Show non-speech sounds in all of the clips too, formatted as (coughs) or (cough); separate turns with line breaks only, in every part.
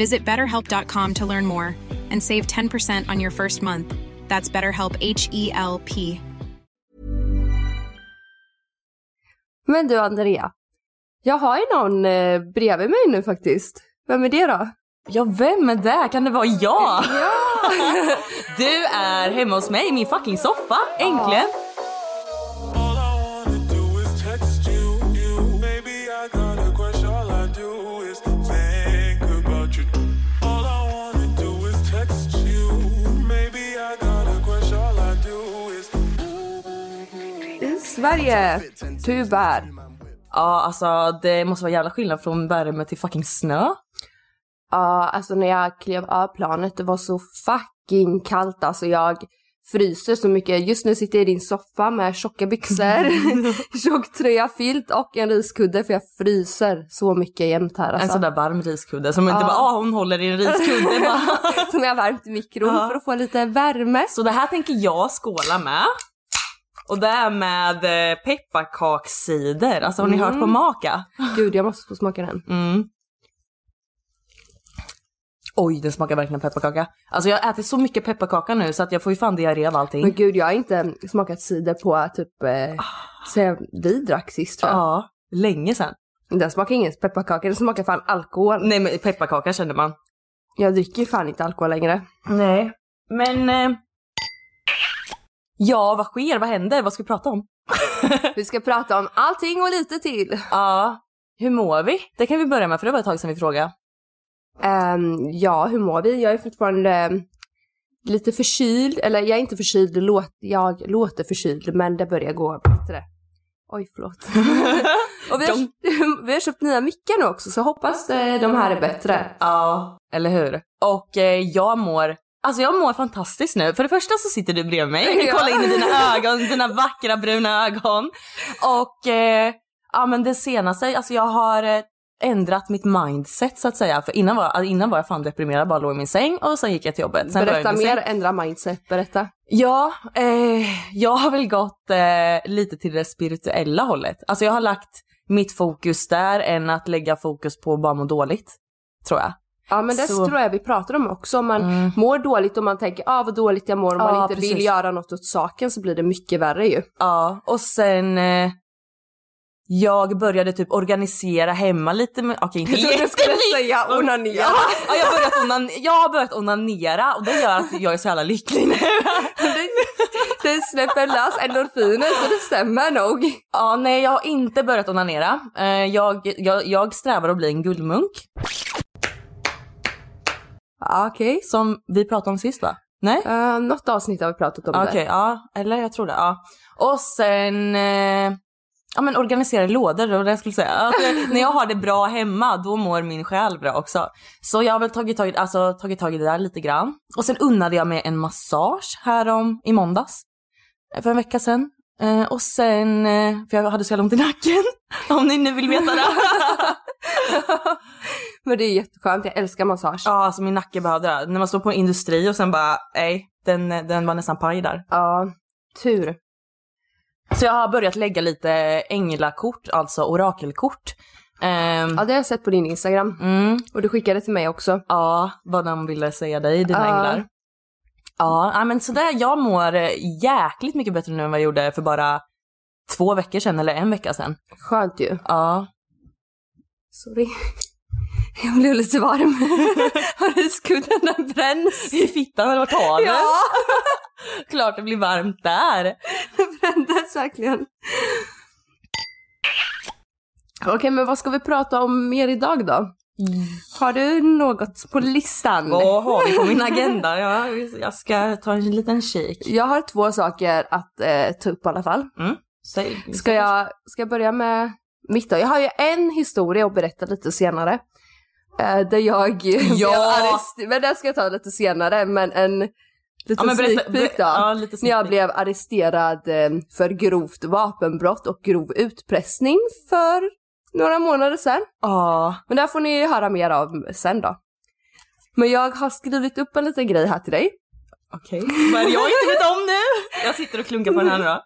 Visit betterhelp.com to learn more and save 10% on your first month. That's BetterHelp H E L P.
Men du Andrea, jag har ju någon eh, bredvid mig nu faktiskt. Vem är det då?
Ja, vem är det? Kan det vara jag? (laughs) du är hemma hos mig i min fucking soffa, äntligen.
All
Sverige, tyvärr.
Ja, alltså det måste vara jävla skillnad från värme till fucking snö.
Ja, alltså när jag klev av planet, det var så fucking kallt. Alltså jag fryser så mycket. Just nu sitter jag i din soffa med tjocka byxor, (laughs) (laughs) tjock tröja, filt och en riskudde för jag fryser så mycket jämt här.
En
Alltså.
sån där varm riskudde som inte bara ah, hon håller i en riskudde. (laughs)
Som jag har värmt i mikron för att få lite värme.
Så det här tänker jag skåla med. Och det är med eh, pepparkakscider. Alltså har ni hört på maka?
Gud, jag måste få smaka den.
Mm. Oj, den smakar verkligen pepparkaka. Alltså jag har ätit så mycket pepparkaka nu så att jag får ju fan diarré av allting.
Men gud, jag har inte smakat cider på typ eh, sen vi drack sist tror jag.
Ja, länge sedan.
Den smakar ingen pepparkaka, den smakar fan alkohol.
Nej men pepparkaka kände man.
Jag dricker ju fan inte alkohol längre.
Nej. Men... Eh... Ja, vad sker? Vad händer? Vad ska vi prata om? (laughs)
Vi ska prata om allting och lite till.
Ja, hur mår vi? Det kan vi börja med för det var ett tag sedan vi frågade.
Ehm, ja, hur mår vi? Jag är fortfarande ehm, lite förkyld, eller jag är inte förkyld, låt, jag låter förkyld men det börjar gå bättre. Oj, förlåt. (laughs) och vi har, (laughs) vi har köpt nya mickar nu också så hoppas eh, de här är bättre.
Ja, eller hur? Och eh, jag mår Alltså jag mår fantastiskt nu. För det första så sitter du bredvid mig. Jag (laughs) kan
Ja.
kolla in i dina ögon, dina vackra bruna ögon. Och eh, ja men det senaste, alltså jag har eh, ändrat mitt mindset så att säga. För innan var, alltså, innan var jag fan deprimerad, bara låg i min säng och sen gick jag till jobbet. Sen
Berätta mer,
säng.
ändra mindset, berätta.
Ja, eh, jag har väl gått eh, lite till det spirituella hållet. Alltså jag har lagt mitt fokus där än att lägga fokus på att bara må dåligt. Tror jag.
Ja men det
Så-
tror jag vi pratar om också. Om man
Mm.
mår dåligt och man tänker ah vad dåligt jag mår och man
Ja,
inte
precis.
vill göra något åt saken så blir det mycket värre ju.
Ja, och sen eh, jag började typ organisera hemma lite med, okej inte
Jag trodde du skulle säga onanera.
Ja, ja, jag, har börjat onan, jag har börjat onanera och det gör att jag är så jävla lycklig nu. (laughs)
Det släpper lös endorfiner så det stämmer nog.
Ja, nej jag har inte börjat onanera. Eh, jag, jag, jag strävar att bli en guldmunk.
Okej.
Som vi pratade om sist va? Nej?
Uh, något avsnitt har vi pratat om
Okej,
det.
ja. Eller jag tror det. Ja. Och sen eh, ja, men organisera lådor, det var det jag skulle säga. Eh, när jag har det bra hemma, då mår min själ bra också. Så jag har väl tagit tag, alltså, tagit tag i det där lite grann. Och sen unnade jag mig en massage här om, i måndags. eh, För en vecka sedan. Eh, och sen, eh, för jag hade så jävla ont i nacken. (laughs) Om ni nu vill veta det. (laughs) (laughs)
Men det är jätteskönt, jag älskar massage.
ja, alltså min nacke behövde det. När man står på en industri och sen bara, nej, den, den var nästan paj där.
Ja, tur.
Så jag har börjat lägga lite änglakort, alltså orakelkort. Ehm,
Ja, det har jag sett på din Instagram.
mm,
Och du skickade till mig också.
ja, vad de ville säga dig, dina
Ja.
änglar. Ja, men sådär, jag mår jäkligt mycket bättre nu än vad jag gjorde för bara två veckor sedan, eller en vecka sedan.
Skönt ju.
Ja.
Sorry. (laughs) Jag blev lite varm. (laughs) Har du skudden den bränns?
I fittan eller vart har?
Ja, (laughs)
Klart det blir varmt där.
det brändes verkligen. Okej, men vad ska vi prata om mer idag då? Har du något på listan?
Vad har vi på min agenda? Ja, jag ska ta en liten kik.
Jag har två saker att eh, ta upp i alla fall.
Säg.
Ska jag, ska jag börja med mitt då? Jag har ju en historia att berätta lite senare. Eh, där jag (laughs) blev arresterad, men den ska jag ta lite senare, men en liten
Ja,
sneak peek då.
ja,
när jag blev arresterad eh, för grovt vapenbrott och grov utpressning för några månader sedan.
Ja.
Men det här får ni höra mer av sen då. Men jag har skrivit upp en liten grej här till dig.
Okej. Vad är det jag inte vet om nu? Jag sitter och klunkar på den här nu då.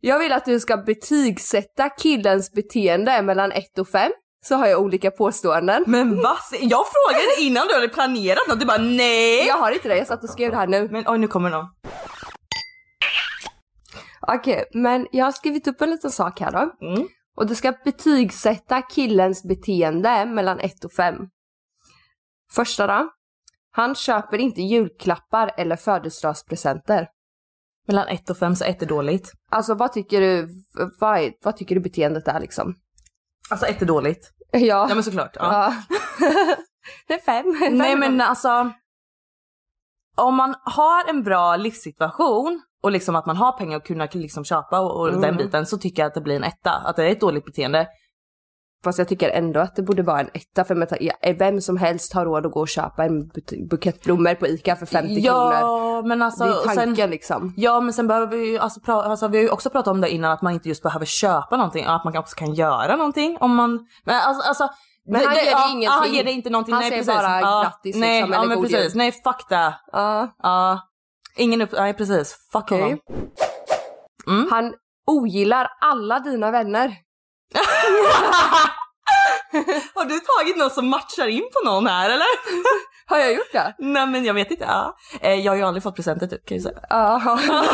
Jag vill att du ska betygsätta killens beteende mellan 1 och 5. Så har jag olika påståenden.
Men vad? Jag frågade innan du hade planerat något, du bara nej.
Jag har inte det, jag satt och skrev det här nu.
Men oj nu kommer någon.
Okej, men jag har skrivit upp en liten sak här då.
Mm.
Och du ska betygsätta killens beteende mellan 1 och 5. Första då. Han köper inte julklappar eller födelsedagspresenter.
Mellan ett och fem så ett är dåligt.
Alltså vad tycker du, vad, är- vad tycker du beteendet är liksom?
Alltså ett är dåligt.
Ja.
Ja men såklart. Ja.
ja. (laughs) det är fem.
Nej men alltså. Om man har en bra livssituation och liksom att man har pengar att kunna liksom köpa och, och
Mm.
den biten så tycker jag att det blir en etta. Att det är ett dåligt beteende.
Fast jag tycker ändå att det borde vara en etta för ja, vem som helst har råd att gå och köpa en bu- bukett blommor på ICA för 50 kronor.
Ja men alltså.
Det är tanken
sen,
liksom.
ja men sen behöver vi ju, alltså, pra, alltså vi har ju också pratat om det innan att man inte just behöver köpa någonting. Att man också kan göra någonting om man. Men alltså. alltså
Men han ger dig
ja,
ingenting.
Han ger dig inte någonting.
Han
nej,
säger
precis.
bara
ja,
grattis
nej,
liksom,
ja,
eller
men
god
precis.
jul.
Nej fuck det.
Ja,
Ja. Ingen upp, nej precis. Fuck
okej.
honom. Mm.
Han ogillar alla dina vänner. (laughs)
Har du tagit något som matchar in på någon här eller? (laughs)
Har jag gjort det?
Nej men jag vet inte. Ja. Eh, Jag har ju aldrig fått presenter typ kan jag säga.
Ja. (laughs)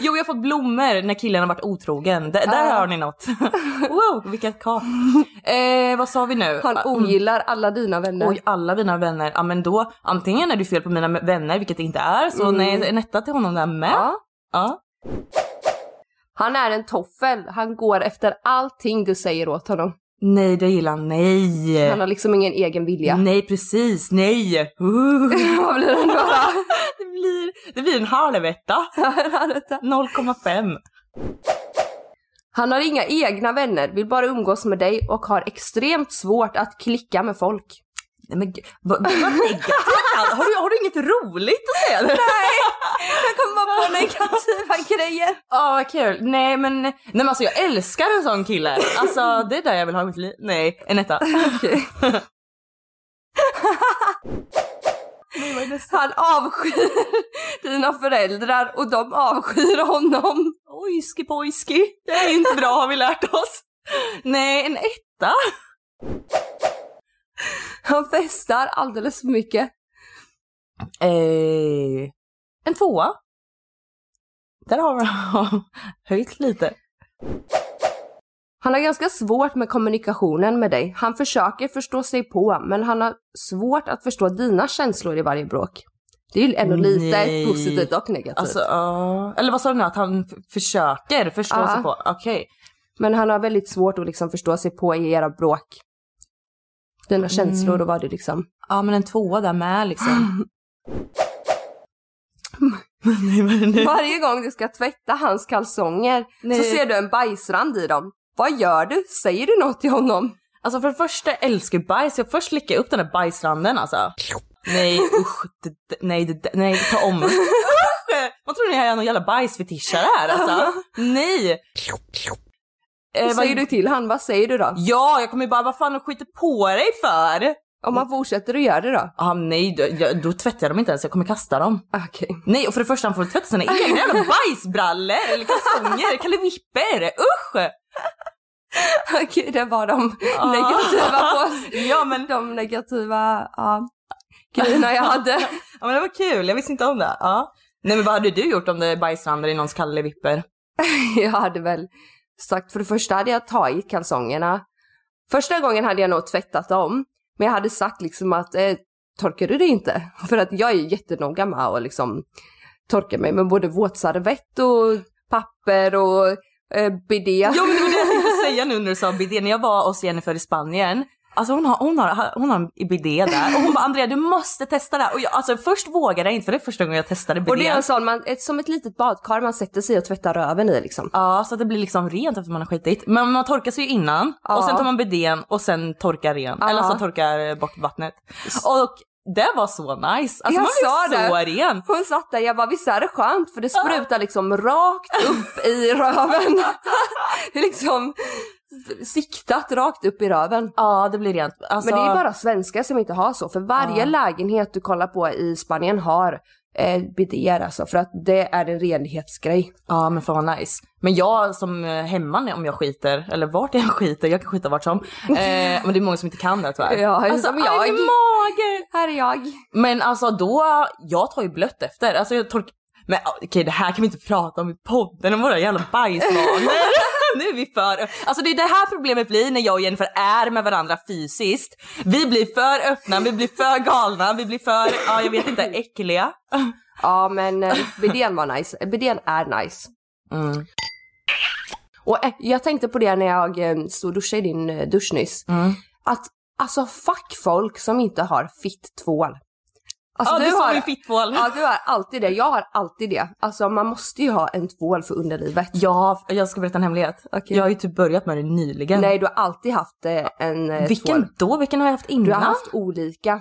jo jag har fått blommor när killen har varit otrogen. D- där
Ja.
hör ni något. wow vilket kap. Eh, vad sa vi nu?
Han
Mm.
ogillar alla dina vänner.
Oj, alla mina vänner. Ja men då, antingen är det fel på mina vänner, vilket det inte är, så
Mm.
nej, en etta till honom där med.
Ja.
Ja.
Han är en toffel. Han går efter allting du säger åt honom.
Nej, det gillar han. Nej.
Han har liksom ingen egen vilja.
Nej, precis. Nej. Uh. (laughs)
Vad blir det då? (laughs)
det, blir, det blir en halvetta. (laughs) 0,5.
Han har inga egna vänner, vill bara umgås med dig och har extremt svårt att klicka med folk.
Nej men vad, vad negativt. har, du, har du inget roligt att säga? (laughs) Nej.
Jag kommer bara på negativa (laughs) grejer.
Ja, vad kul. Nej men, nej men alltså jag älskar en sån kille. Alltså det är där jag vill ha mitt liv. Nej, en etta. (laughs)
Han avskyr dina föräldrar och de avskyr honom.
Ojski pojski. Det är inte bra har vi lärt oss. Nej, en etta. (laughs)
Han festar alldeles för mycket.
Eh, en tvåa. Där har vi (laughs) höjt lite.
Han har ganska svårt med kommunikationen med dig. Han försöker förstå sig på, men han har svårt att förstå dina känslor i varje bråk. Det är ju ändå lite
Nej.
positivt och negativt.
Alltså, ja. eller vad sa du nu? Att han försöker förstå
Ja.
sig på? Okej.
Men han har väldigt svårt att liksom förstå sig på i era bråk. Dina känslor, då var det liksom...
Ja men en tvåa där med liksom. (laughs) (laughs)
Varje gång du ska tvätta hans kalsonger
Nej.
så ser du en bajsrand i dem. Vad gör du? Säger du något till honom?
Alltså för det första jag älskar jag bajs, jag först slickar upp den där bajsranden alltså. Nej usch, det, nej, det, nej ta om. (laughs) Usch! Man tror ni är någon jävla bajsfetischare här alltså. Nej! Eh,
Vad säger du till han? Vad säger du då?
Ja, jag kommer ju bara, vad fan skiter på dig för?
Om han fortsätter att göra det då?
Ah, nej, då, jag, då tvättar jag dem inte ens, jag kommer kasta dem.
Okej.
Nej, och för det första han får tvätta sina egna jävla (laughs) bajsbrallor eller kalsonger, kalivipper, usch!
Okej, det var de
Ah.
negativa på (laughs)
Ja men,
de negativa ja, grejerna jag hade. (laughs)
ja men det var kul, jag visste inte om det. Ja. Nej men vad hade du gjort om det är bajsrandar i någons kalivipper?
Jag hade väl sagt, för det första hade jag tagit kalsongerna. Första gången hade jag nog tvättat dem, men jag hade sagt liksom att eh, torkar du det inte? (laughs) För att jag är ju jättenoga med att liksom torka mig med både våtservett och papper och eh, bidé.
Ja men det var det jag tänkte säga nu när du sa bidé. När jag var hos Jennifer i Spanien, alltså hon har, hon har, hon har en bidé där och hon bara Andrea du måste testa det. Och jag, alltså först vågade jag inte för det är första gången jag testade bidén.
och det är en sån, man, ett, som ett litet badkar man sätter sig och tvättar röven i liksom.
Ja, så att det blir liksom rent efter man har skitit. Men man torkar sig ju innan
Ja.
och sen tar man bidén och sen torkar ren.
Ja.
Eller så torkar bort vattnet. Och det var så nice. Alltså
Jag
man
sa
blir så
det.
ren.
Hon satt där, jag bara visst är det skönt för det sprutar liksom rakt upp i röven. (laughs) det är liksom siktat rakt upp i röven.
Ja, det blir rent. Alltså,
Men det är bara svenskar som inte har så, för varje
Ja.
lägenhet du kollar på i Spanien har eh, bidéer alltså, för att det är en renlighetsgrej.
Ja, men fan vad nice. Men jag som eh, hemma när- om jag skiter, eller vart jag (laughs) skiter, jag kan skita vart som. Eh, men det är många som inte kan det tyvärr.
Ja,
alltså,
som jag.
mage!
Här är jag.
Men alltså då, jag tar ju blött efter. Alltså jag torkar, men okej det här kan vi inte prata om i podden, om våra jävla bajsvanor. (laughs) (laughs) (laughs) nu är vi för, alltså det är det här problemet blir när jag och Jennifer är med varandra fysiskt. Vi blir för öppna, vi blir för galna, vi blir för, ja jag vet inte, äckliga.
Ja men eh, bidén var nice, bidén är nice.
Mm.
Och eh, jag tänkte på det när jag eh, stod och duschade i din dusch nyss.
Mm.
Att alltså fuck folk som inte har fitt-tvål. Alltså,
ja du sa
har,
ju fitttvål.
Ja du har alltid det, jag har alltid det. Alltså man måste ju ha en tvål för underlivet.
Ja, jag ska berätta en hemlighet.
Okej.
Jag har ju typ börjat med det nyligen.
Nej du har alltid haft eh, en eh,
Vilken
tvål.
då? Vilken har jag haft innan?
Du har haft olika.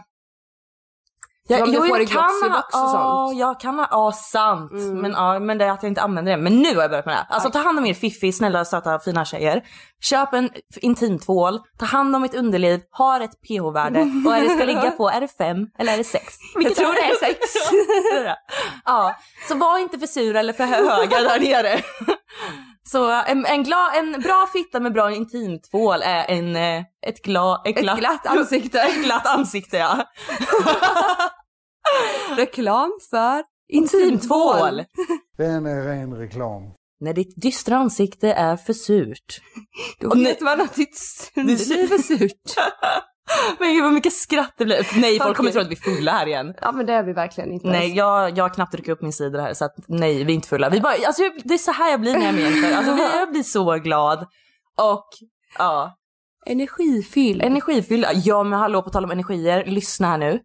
Ja,
får i
kan ha-
och sånt.
jag kan ha, ja sant.
Mm.
Men, ja, men det är att jag inte använder det. Men nu har jag börjat med det. Alltså ta hand om er fiffi, snälla, söta, fina tjejer. Köp en intimtvål, ta hand om ert underliv, har ett pH-värde. Och är det ska ligga på, är det fem eller är det sex? (laughs)
Jag tror det är sex.
Det är det. ja, så var inte för sura eller för höga där nere. (laughs) Så en, en, gla, en bra fitta med bra intimtvål är en, eh, ett, gla, ett,
Ett
glatt,
glatt (laughs) ansikte.
ett glatt ansikte ja. (laughs)
Reklam för
Intimtvål.
Den är ren reklam.
När ditt dystra ansikte är för surt. (laughs)
Då
Och
vet man att ditt underliv är surt. (laughs)
Men gud vad mycket skratt det blir. Nej folk kommer tro att vi är fulla här igen.
Ja men det är vi verkligen inte.
Nej jag, jag har knappt druckit upp min cider här så att nej vi är inte fulla. Vi bara, alltså, det är så här jag blir när jag är. Alltså, jag blir så glad. Och ja,
Energifylld.
energifyllda. Ja men hallå på tal om energier, lyssna här nu.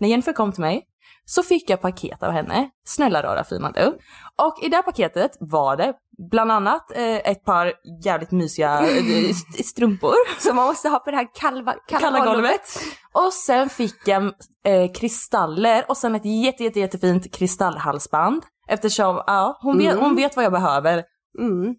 När Jennifer kom till mig så fick jag paket av henne. Snälla rara fina du. Och i det här paketet var det bland annat eh, ett par jävligt mysiga eh, st- (laughs) strumpor.
Som man måste ha på det här kalva, kalla,
Kalla
golvet.
golvet. Och sen fick jag eh, kristaller och sen ett jätte, jätte, jättefint kristallhalsband. Eftersom ja, hon, vet,
Mm.
hon vet vad jag behöver.
Mm.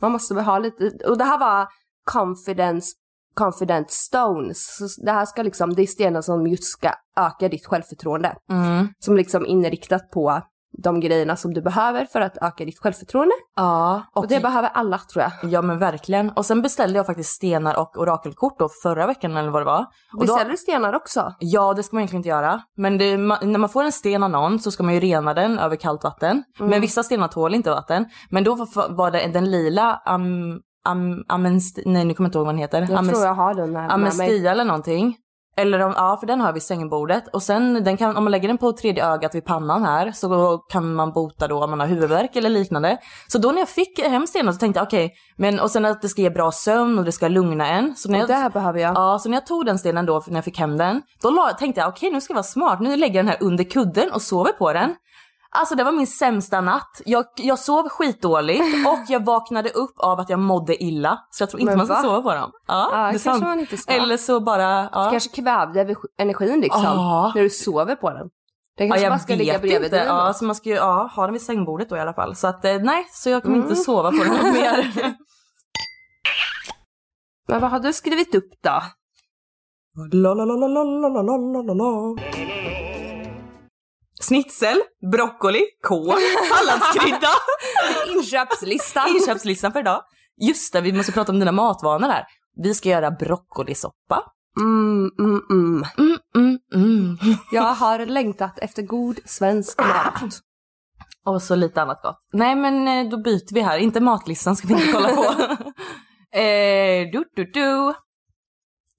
Man måste väl ha lite, och det här var confidence, confident stones. Så det här ska liksom, det är stenar som just ska öka ditt självförtroende.
Mm.
Som liksom inriktat på de grejerna som du behöver för att öka ditt självförtroende.
Ja,
Och,
och
det behöver alla tror jag.
Ja men verkligen. Och sen beställde jag faktiskt stenar och orakelkort då förra veckan eller vad det var. Och då,
Beställer du stenar också?
ja det ska man egentligen inte göra. Men det, ma, när man får en sten av någon så ska man ju rena den över kallt vatten.
Mm.
Men vissa stenar tål inte vatten. Men då var, det den lila am, am, amenst, nej nu kommer jag inte ihåg vad den heter.
Jag
Ames-
tror jag har den här.
Amestia eller någonting. Eller om, ja för den har vid sängbordet och sen den kan, om man lägger den på tredje ögat vid pannan här så kan man bota då om man har huvudvärk eller liknande. Så då när jag fick hem stenen så tänkte jag okej, men och sen att det ska ge bra sömn och det ska lugna en. Så när
Och
jag,
det här behöver jag.
Ja, så när jag tog den stenen då när jag fick hem den, då la, tänkte jag okej nu ska jag vara smart, nu lägger jag den här under kudden och sover på den. Alltså det var min sämsta natt. Jag, jag sov skitdåligt (laughs) och jag vaknade upp av att jag mådde illa. Så jag tror inte
Men
man ska
va?
sova på dem. Ja,
Ja,
det är
kanske
sant.
man inte ska.
Eller så bara, ja.
Kanske kvävde ener- energin liksom.
Ja.
När du sover på den. Den
Ja,
kanske
jag
bara ska ligga bredvid
inte.
dig.
Ja,
Ja.
så man ska ju ja, ha den vid sängbordet då i alla fall. Så att eh, nej, så jag kommer
Mm.
inte sova på den (laughs) mer.
Men vad har du skrivit upp då?
La, la, la, la, la, la, la, la, la, la. Snitsel, broccoli, kål, (laughs) salladskrydda.
Inköpslistan.
Inköpslistan för idag. Just det, vi måste prata om dina matvanor här. Vi ska göra broccolisoppa.
Mm, mm, mm.
Mm, mm, mm.
Jag har längtat efter god svensk mat. (clears throat)
Och så lite annat gott. Nej men eh, då byter vi här, inte matlistan ska vi inte kolla på. (laughs) eh, du, du, du.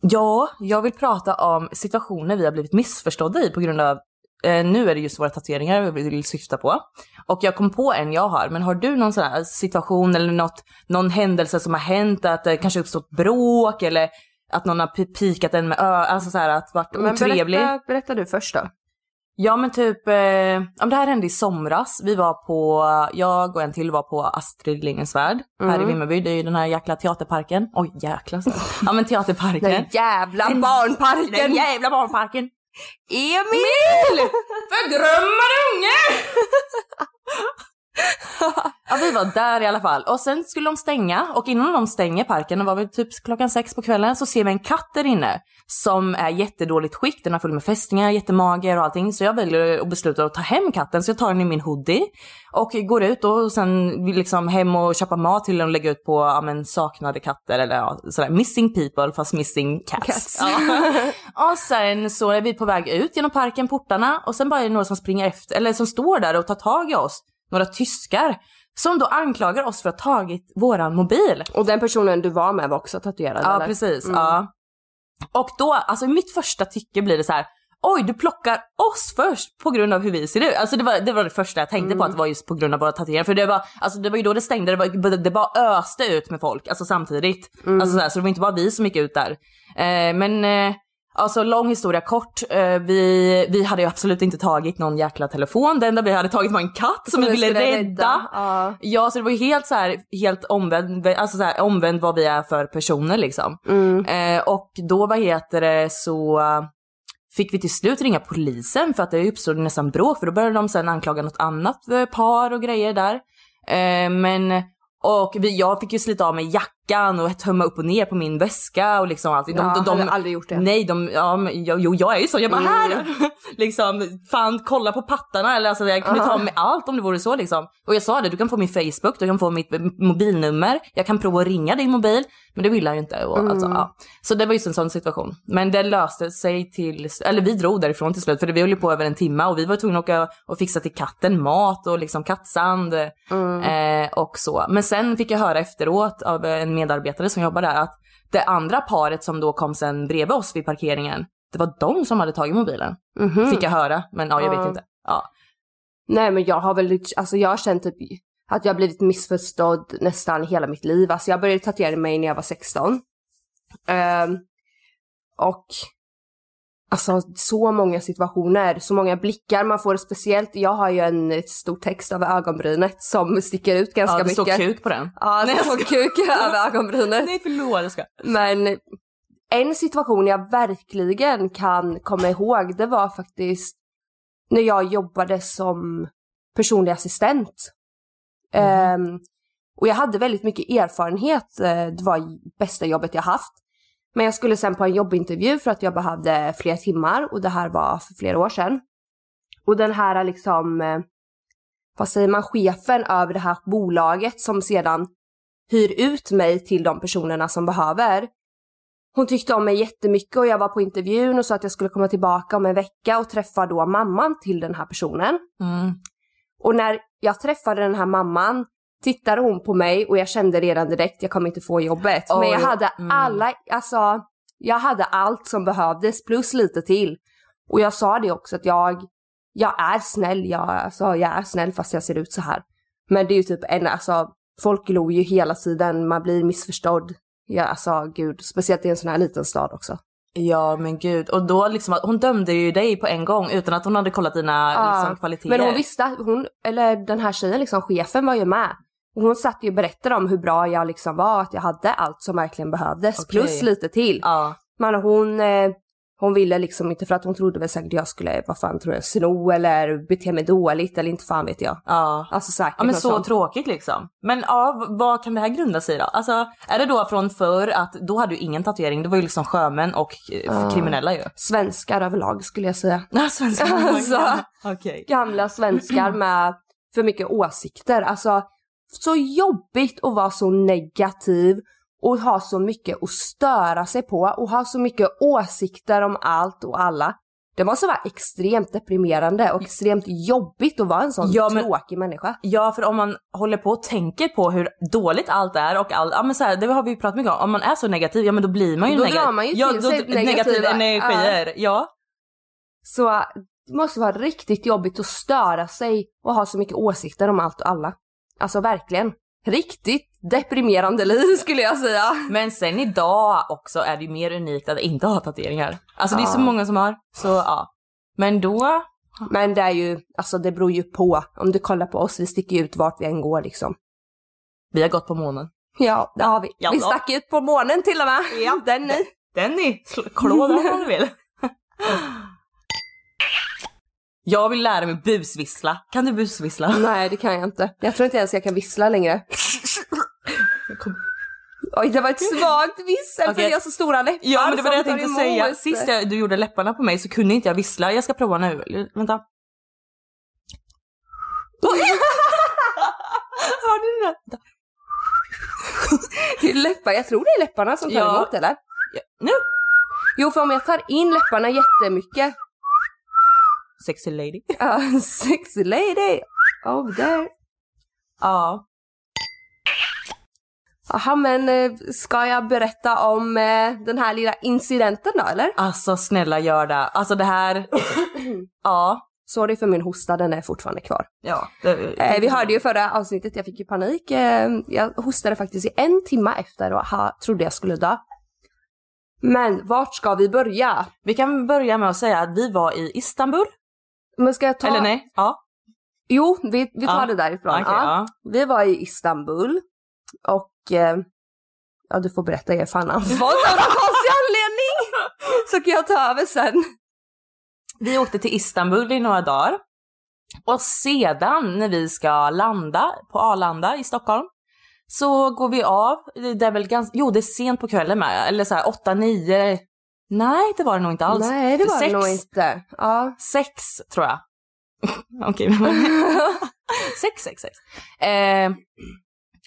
Ja, jag vill prata om situationer vi har blivit missförstådda i på grund av, eh, nu är det just våra tatueringar vi vill syfta på. Och jag kom på en jag har, men har du någon sån här situation eller något, någon händelse som har hänt, att det kanske uppstått bråk eller att någon har pi- pikat en med ö, alltså så här att varit
Men
otrevlig?
berätta, berätta du först då.
Ja men typ, eh, om det här hände i somras. Vi var på, jag och en till var på Astrid Lindgrens Värld här i
Mm.
Vimmerby. Det är ju den här jäkla teaterparken. Oj jäkla så. Ja men teaterparken.
Den jävla barnparken.
Den jävla barnparken.
Emil!
Förgrömmade unge! (laughs) ja vi var där i alla fall. Och sen skulle de stänga och innan de stänger parken, det var väl typ klockan sex på kvällen, så ser vi en katt där inne som är jättedåligt skick. Den har full med fästingar, jättemager och allting. Så jag väljer och beslutar att ta hem katten så jag tar den i min hoodie och går ut och sen liksom hem och köpa mat till den och lägga ut på ja, men, saknade katter eller ja, sådär missing people fast missing cats.
Cats.
Ja. (laughs) och sen så är vi på väg ut genom parken, portarna och sen bara är det några som springer efter, eller som står där och tar tag i oss. Några tyskar. Som då anklagar oss för att ha tagit våran mobil.
Och den personen du var med var också tatuerad
Ja
eller?
precis,
Mm.
ja. Och då, alltså i mitt första tycke blir det så här. Oj, du plockar oss först på grund av hur vi ser ut. Alltså det var det, var det första jag tänkte på, att det var just på grund av våra tatueringar. För det var, alltså det var ju då det stängde, det, var, det bara öste ut med folk, alltså samtidigt. Alltså så, här, så det var inte bara vi som gick ut där. Eh, men eh, alltså lång historia kort, eh, vi, vi hade ju absolut inte tagit någon jäkla telefon. Det enda vi hade tagit var en katt som vi
du
ville
skulle
rädda.
Ja.
Ja, så det var ju helt så här, helt omvänd, alltså så här, omvänd vad vi är för personer liksom.
Mm.
Eh, och då, vad heter det, så fick vi till slut ringa polisen för att det uppstod nästan bråk för då började de sen anklaga något annat eh, par och grejer där. Eh, men, och vi, jag fick ju slita av mig jackan och tömma upp och ner på min väska och liksom allt. De,
Ja,
de,
hade aldrig gjort det.
Nej, de, ja, jag- jo jag är ju så, jag bara
Mm.
här! (laughs) liksom, fan kolla på pattarna eller alltså jag kunde ta med allt om det vore så liksom. Och jag sa det, du kan få min Facebook, du kan få mitt mobilnummer, jag kan prova att ringa din mobil. Men det ville han ju inte. Och, alltså,
Mm.
ja. Så det var just en sån situation. Men det löste sig till, eller vi drog därifrån till slut för vi höll ju på över en timme och vi var tvungna att åka och fixa till katten mat och liksom kattsand
Mm.
eh, och så. Men sen fick jag höra efteråt av en medarbetare som jobbar där att det andra paret som då kom sen bredvid oss vid parkeringen, det var de som hade tagit mobilen.
Mhm.
Fick jag höra, men ja, jag vet
Ja.
inte. Ja.
Nej men jag har väl, alltså jag har känt typ att jag har blivit missförstådd nästan hela mitt liv. Alltså jag började tatuera mig när jag var 16. Ehm, och alltså så många situationer, så många blickar man får. Speciellt, jag har ju en stor text över ögonbrynet som sticker ut ganska
ja, det
mycket.
står kuk på den.
Ja, det
Nej,
står kuk (laughs) över ögonbrynet.
Nej förlåt, jag ska.
Men en situation jag verkligen kan komma ihåg, det var faktiskt när jag jobbade som personlig assistent. Ehm, och jag hade väldigt mycket erfarenhet, eh, det var bästa jobbet jag haft. Men jag skulle sen på en jobbintervju för att jag behövde fler timmar och det här var för flera år sedan. Och den här liksom, eh, vad säger man, chefen över det här bolaget som sedan hyr ut mig till de personerna som behöver. Hon tyckte om mig jättemycket och jag var på intervjun och sa att jag skulle komma tillbaka om en vecka och träffa då mamman till den här personen.
Mm.
Och när jag träffade den här mamman tittade hon på mig och jag kände redan direkt jag kommer inte få jobbet. Men jag
Oj,
hade
mm.
alla, alltså Jag hade allt som behövdes plus lite till. Och jag sa det också att jag, jag är snäll, jag, alltså, jag är snäll fast jag ser ut så här. Men det är ju typ en, alltså folk glor ju hela tiden, man blir missförstådd. Ja, alltså gud, speciellt i en sån här liten stad också.
Ja men gud, och då liksom, hon dömde ju dig på en gång utan att hon hade kollat dina
Ja,
liksom, kvaliteter.
Men hon visste, hon, eller den här tjejen liksom, chefen var ju med. Och hon satt ju och berättade om hur bra jag liksom var, att jag hade allt som verkligen behövdes,
Okej.
plus lite till.
Ja.
Men hon, eh, hon ville liksom inte för att hon trodde väl säkert jag skulle, vad fan tror jag, sno eller bete mig dåligt eller inte fan vet jag.
Ja.
Alltså säkert
Ja men så
sånt.
tråkigt liksom. Men ja, vad kan det här grunda sig i då? Alltså är det då från förr att då hade du ingen tatuering, det var ju liksom sjömän och eh, kriminella ju.
Svenskar överlag skulle jag säga.
Ja, svenska
Alltså. (laughs)
Okej.
Gamla svenskar med för mycket åsikter. Alltså så jobbigt att vara så negativ och ha så mycket att störa sig på och ha så mycket åsikter om allt och alla. Det måste vara extremt deprimerande och extremt jobbigt att vara en sån
Ja, men-
tråkig människa.
Ja för om man håller på och tänker på hur dåligt allt är och allt, ja men så här, det har vi ju pratat mycket om, om man är så negativ, ja men då blir man ju
Då
negativ.
drar man ju
ja,
till
då,
sig
negativa
negativa-
energier. Ja.
Så det måste vara riktigt jobbigt att störa sig och ha så mycket åsikter om allt och alla. Alltså verkligen. Riktigt deprimerande liv skulle jag säga.
Men sen idag också är det ju mer unikt att inte ha tatueringar. Alltså det är så många som har, så ja. Men då,
Men det är ju, alltså det beror ju på. Om du kollar på oss, vi sticker ju ut vart vi än går liksom.
vi har gått på månen.
Ja, det har vi.
Ja,
vi stack ut på månen till och med.
Ja.
Den ni.
Den ni, klå den om du vill. (laughs) Jag vill lära mig busvissla. Kan du busvissla? (laughs)
Nej, det kan jag inte. Jag tror inte ens jag kan vissla längre. Oj, det var ett svagt vissel för
Okej.
jag har så stora läppar
Ja men det var det jag tänkte säga. Sist jag, du gjorde läpparna på mig så kunde inte jag vissla. Jag ska prova nu. Vänta. (laughs) Hörde du det?
Det läppar, jag tror det är läpparna som tar
Ja.
emot eller?
Ja, Nu!
Jo, för om jag tar in läpparna jättemycket.
Sexy lady. (laughs)
Uh, sexy lady over there.
Ja.
Jaha, men eh, ska jag berätta om eh, den här lilla incidenten då eller?
Alltså snälla gör det. Alltså det här. (clears throat) ja.
Sorry för min hosta, den är fortfarande kvar.
Ja. Det,
Eh, vi hörde ju förra avsnittet, jag fick ju panik. Eh, jag hostade faktiskt i en timme efter och ha, trodde jag skulle dö. Men vart ska vi börja?
Vi kan börja med att säga att vi var i Istanbul.
Men ska jag ta...
Eller nej? Ja.
Jo, vi, vi tar
Ja.
det därifrån.
Okej,
ja.
ja.
Vi var i Istanbul och eh, ja, du får berätta er fan (laughs) av någon konstig anledning. Så kan jag ta över sen.
Vi åkte till Istanbul i några dagar. Och sedan när vi ska landa på Arlanda i Stockholm så går vi av, det är väl ganska, jo det är sent på kvällen med, eller så här 8, 9, nej det var det nog inte alls.
Nej, det var
sex,
det nog inte. Ja.
Sex tror jag. (laughs) Okej. (laughs) sex, sex, sex. Eh,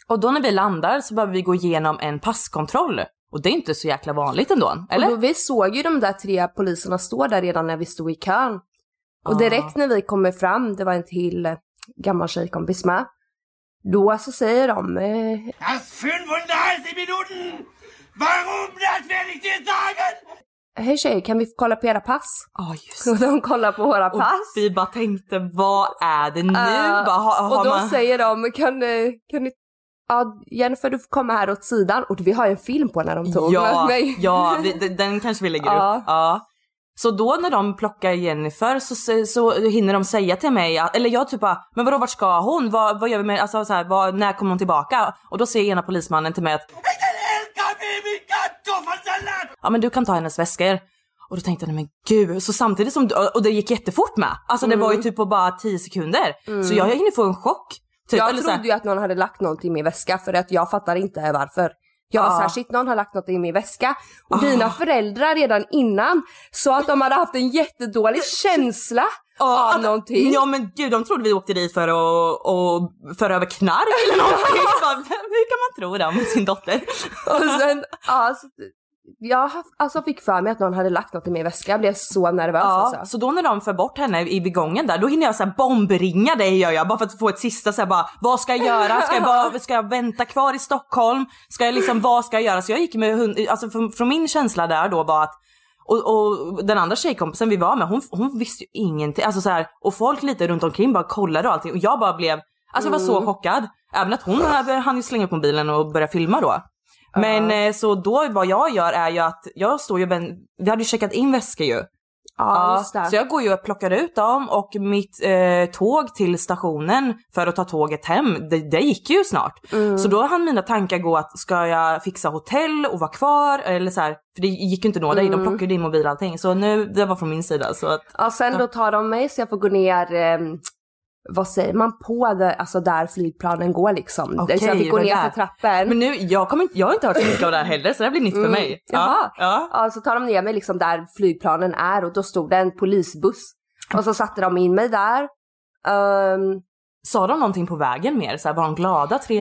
och då när vi landar så behöver vi gå igenom en passkontroll. Och det är inte så jäkla vanligt ändå, eller?
Och då, vi såg ju de där tre poliserna stå där redan när vi stod i kön. Och direkt när vi kommer fram, det var en till gammal tjejkompis med. Då så säger de, eh,
Das 35 Minuten! Warum, das werde ich dir sagen!
Hej tjejer kan vi kolla på era pass?
Ja, just
Och de kollar på våra
Och
pass.
vi bara tänkte, vad är det nu?
Ja,
bara, har
och då
man...
säger de, kan, kan ni, ja Jennifer du får komma här åt sidan. Och vi har ju en film på när de tog
Ja, (laughs)
mig.
ja vi, den- kanske vi lägger
Ja.
upp. Ja. Så då när de plockar Jennifer så, så, hinner de säga till mig, eller jag typ bara, men vadå vart ska hon? Vad, vad gör vi med, alltså så här, vad, när kommer hon tillbaka? Och då säger ena polismannen till mig att, Ja men du kan ta hennes väskor. Och då tänkte jag, men gud, så samtidigt som, och det gick jättefort med. Alltså det var ju typ på bara 10 sekunder. Så jag hinner få en chock. Typ,
Jag trodde ju att någon hade lagt någonting i min väska för att jag fattar inte varför. Jag var
Ja.
såhär, shit någon har lagt något i min väska. Och
Ah.
dina föräldrar redan innan sa att de hade haft en jättedålig (laughs) känsla
Ja,
av någonting.
Ja men gud, de trodde vi åkte dit för att och föra över knark eller någonting. (laughs) Hur kan man tro det om sin dotter?
Och sen, ja, så, jag alltså fick för mig att någon hade lagt något i min väska. Jag blev så nervös
Ja,
alltså.
så då när de för bort henne i vid gången där, då hinner jag så här bombringa dig gör jag bara för att få ett sista så här bara, vad ska jag göra? Ska jag, bara, ska jag vänta kvar i Stockholm? Ska jag liksom, vad ska jag göra? Så jag gick med alltså från, från min känsla där då var att och, och den andra tjejkompisen vi var med, hon, hon visste ju ingenting. Alltså så här, och folk lite runt omkring bara kollade och allting och jag bara blev, alltså jag var så chockad. Även att hon hann ju slänga upp mobilen och börja filma då. Men eh, så då vad jag gör är ju att jag står ju, ben- vi hade ju checkat in väskor ju.
Ja, det.
Så jag går ju och plockar ut dem och mitt eh, tåg till stationen för att ta tåget hem, det, det gick ju snart.
Mm.
Så då hann mina tankar gå att ska jag fixa hotell och vara kvar eller så här, för det gick ju inte att nå dig,
Mm.
de plockade din mobil och allting. Så nu, det var från min sida så att
Ja, sen då tar de mig så jag får gå ner, eh, vad säger man, på det, alltså där flygplanen går liksom.
Okej,
så jag fick gå
det
ner
där.
för trappen.
Men nu, jag, kommer inte, jag har inte hört så mycket av det här heller så det här blir nytt för
Mm,
mig.
jaha.
Ja,
Ja, så tar de ner mig liksom där flygplanen är och då stod det en polisbuss. Och så satte de in mig där. Ehm,
Sa de någonting på vägen mer? Så här, var de glada? Tre...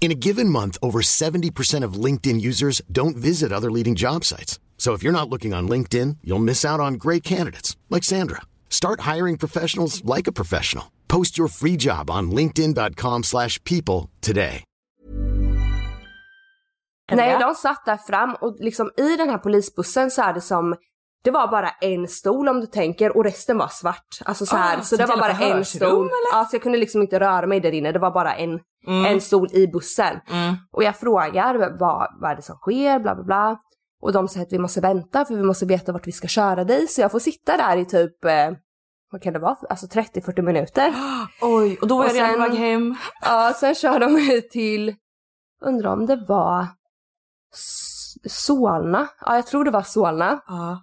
In a given month, over 70% of LinkedIn users don't visit other leading job sites. So if you're not looking on LinkedIn, you'll miss out on great candidates like Sandra. Start hiring professionals like a professional. Post your free job on linkedin.com/people today.
nej, de satt där fram och liksom i den här polisbussen så är det som det var bara en stol om du tänker och resten var svart. Alltså så här,
Ah,
så det var bara en stol. Ja, så jag kunde liksom inte röra mig där inne, det var bara en,
Mm.
en stol i bussen.
Mm.
Och jag frågar vad, vad är det som sker, bla bla bla. Och de säger att vi måste vänta för vi måste veta vart vi ska köra dig. Så jag får sitta där i typ, eh, vad kan det vara, alltså 30-40 minuter. (gasps)
Oj, och då var
Och
jag redan på väg hem.
Ja, sen kör de mig till, undrar om det var Solna. Ja, jag tror det var Solna.
Ja.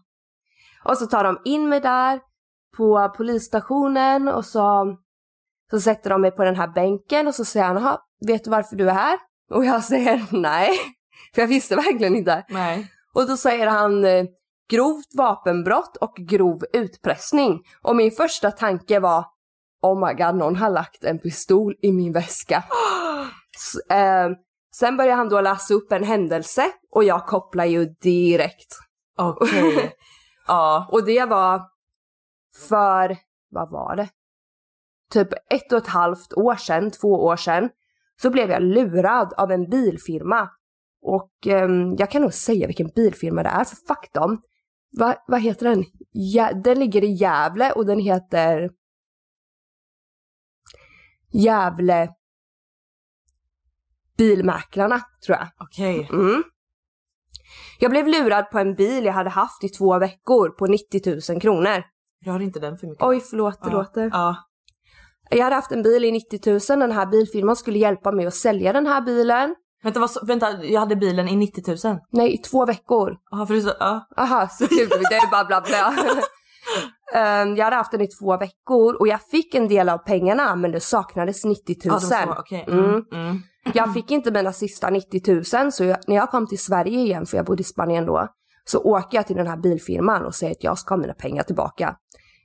Och så tar de in mig där på polisstationen och så, så sätter de mig på den här bänken och så säger han, "Jaha, vet du varför du är här? Och jag (laughs) säger nej, för jag visste verkligen inte.
Nej.
Och då säger han eh, grovt vapenbrott och grov utpressning. Och min första tanke var, oh my god, någon har lagt en pistol i min väska. (gasps) S- eh, sen börjar han då läsa upp en händelse och jag kopplar ju direkt.
Okej. (laughs) ja.
Och det var för, vad var det? Typ ett och ett halvt år sedan, två år sedan, så blev jag lurad av en bilfirma. Och ehm, jag kan nog säga vilken bilfirma det är, för fuck dem. Va, vad heter den? Ja, den ligger i Gävle och den heter Gävle Bilmäklarna, tror jag.
Okej.
Mm. Jag blev lurad på en bil jag hade haft i två veckor på 90 000 kronor.
Rör inte den för mycket.
Oj, förlåt, det
Ja.
låter.
Ja.
Jag hade haft en bil i 90 000, den här bilfirman skulle hjälpa mig att sälja den här bilen.
Vänta, vad, vänta, jag hade bilen i 90 000.
Nej, i två veckor.
Ja, för du sa, ja.
Aha, så det är bara bla bla. (laughs) Ehm, jag hade haft den i två veckor och jag fick en del av pengarna men det saknades 90 000.
Ja, så, okej.
Mm.
Mm. Mm.
Jag fick inte mina sista 90 000 så jag, när jag kom till Sverige igen, för jag bodde i Spanien då, så åker jag till den här bilfirman och säger att jag ska ha mina pengar tillbaka.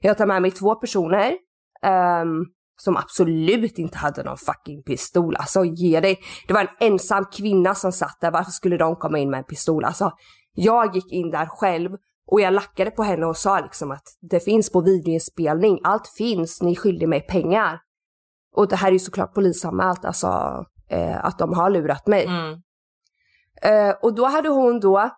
Jag tar med mig två personer ehm, som absolut inte hade någon fucking pistol. Alltså ge dig. Det var en ensam kvinna som satt där, varför skulle de komma in med en pistol? Alltså jag gick in där själv och jag lackade på henne och sa liksom att det finns på videoinspelning, allt finns, ni skyldiga mig pengar. Och det här är ju såklart polisanmält, alltså eh, att de har lurat mig.
Mm.
Eh, och då hade hon då,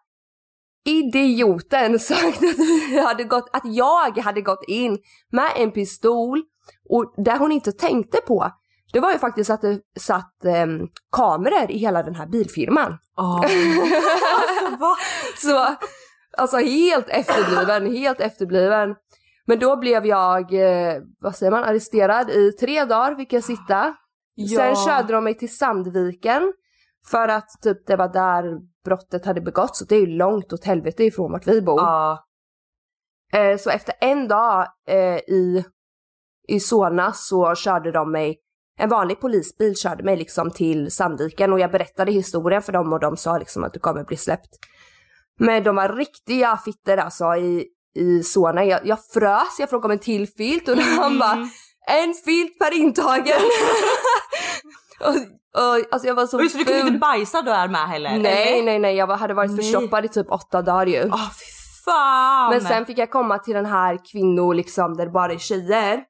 idioten, (laughs) sagt att, vi hade gått, att jag hade gått in med en pistol och det hon inte tänkte på, det var ju faktiskt att det satt ehm, kameror i hela den här bilfirman.
Åh. (laughs) alltså?
Så, alltså helt efterbliven, helt efterbliven. Men då blev jag, eh, vad säger man, arresterad i tre dagar fick jag sitta.
Ja.
Sen körde de mig till Sandviken. För att typ det var där brottet hade begåtts, så det är ju långt åt helvete ifrån vart vi bor.
Ja.
Eh, så efter en dag eh, i, i Solna så körde de mig, en vanlig polisbil körde mig liksom till Sandviken och jag berättade historien för dem och de sa liksom att du kommer bli släppt. Men de var riktiga fitter alltså i, i Solna. Jag, jag frös, jag frågade om en till filt och han bara en filt per intagen. (laughs) och, och, alltså jag var så
så du kunde inte bajsa då här med heller?
Nej,
eller?
nej, nej, jag hade varit förstoppad i typ åtta dagar ju.
Åh fy fan!
Men sen fick jag komma till den här kvinno liksom där det bara är tjejer.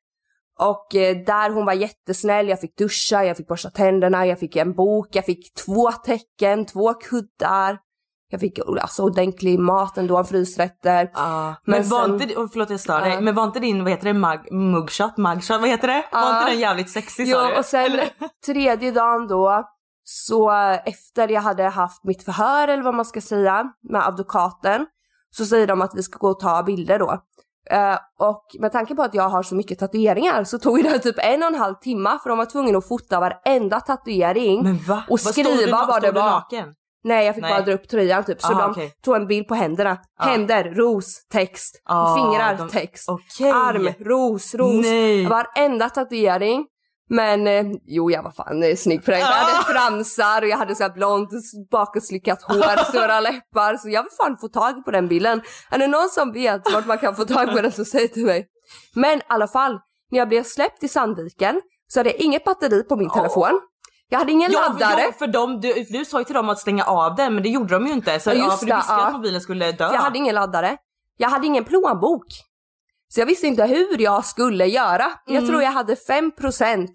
Och eh, där hon var jättesnäll, jag fick duscha, jag fick borsta tänderna, jag fick en bok, jag fick två tecken, två kuddar. Jag fick alltså ordentlig mat ändå, frysrätter.
Ja, men,
Men
var
sen-
inte, oh, förlåt jag stör dig, men var inte din, vad heter det, mug, mugshot, mugshot, vad heter det? Var
Ja.
inte den jävligt sexig sa
Jo,
du?
och sen
Eller?
tredje dagen då, så efter jag hade haft mitt förhör eller vad man ska säga med advokaten, så säger de att vi ska gå och ta bilder då. Eh, och med tanke på att jag har så mycket tatueringar så tog det typ en och en halv timme för de var tvungna att fota varenda tatuering
Men va?
och
Vad, stod du,
skriva vad det
stod
var.
naken?
Nej jag fick
Nej.
bara dra upp tröjan typ. Så
Aha,
de
okej.
tog en bild på händerna.
Ja.
Händer, ros, text.
Ah,
Fingrar,
de-
text.
Okej.
Arm, ros, ros.
Nej.
Varenda tatuering. Men eh, jo, jag var fan eh, snygg på den. Jag hade fransar och jag hade så här blont bakotslickat hår, (laughs) stora läppar. Så jag vill fan få tag på den bilden. Är det någon som vet vart man kan få tag på den så säg till mig. Men i alla fall, när jag blev släppt i Sandviken så hade jag inget batteri på min telefon. Jag hade ingen
Ja,
laddare.
ja, för de, du, du sa ju till dem att stänga av den men det gjorde de ju inte. Så,
Ja,
ja, för du visste
ja.
att mobilen skulle dö.
För jag hade ingen laddare. Jag hade ingen plånbok. Så jag visste inte hur jag skulle göra. Jag
Mm.
tror jag hade 5%.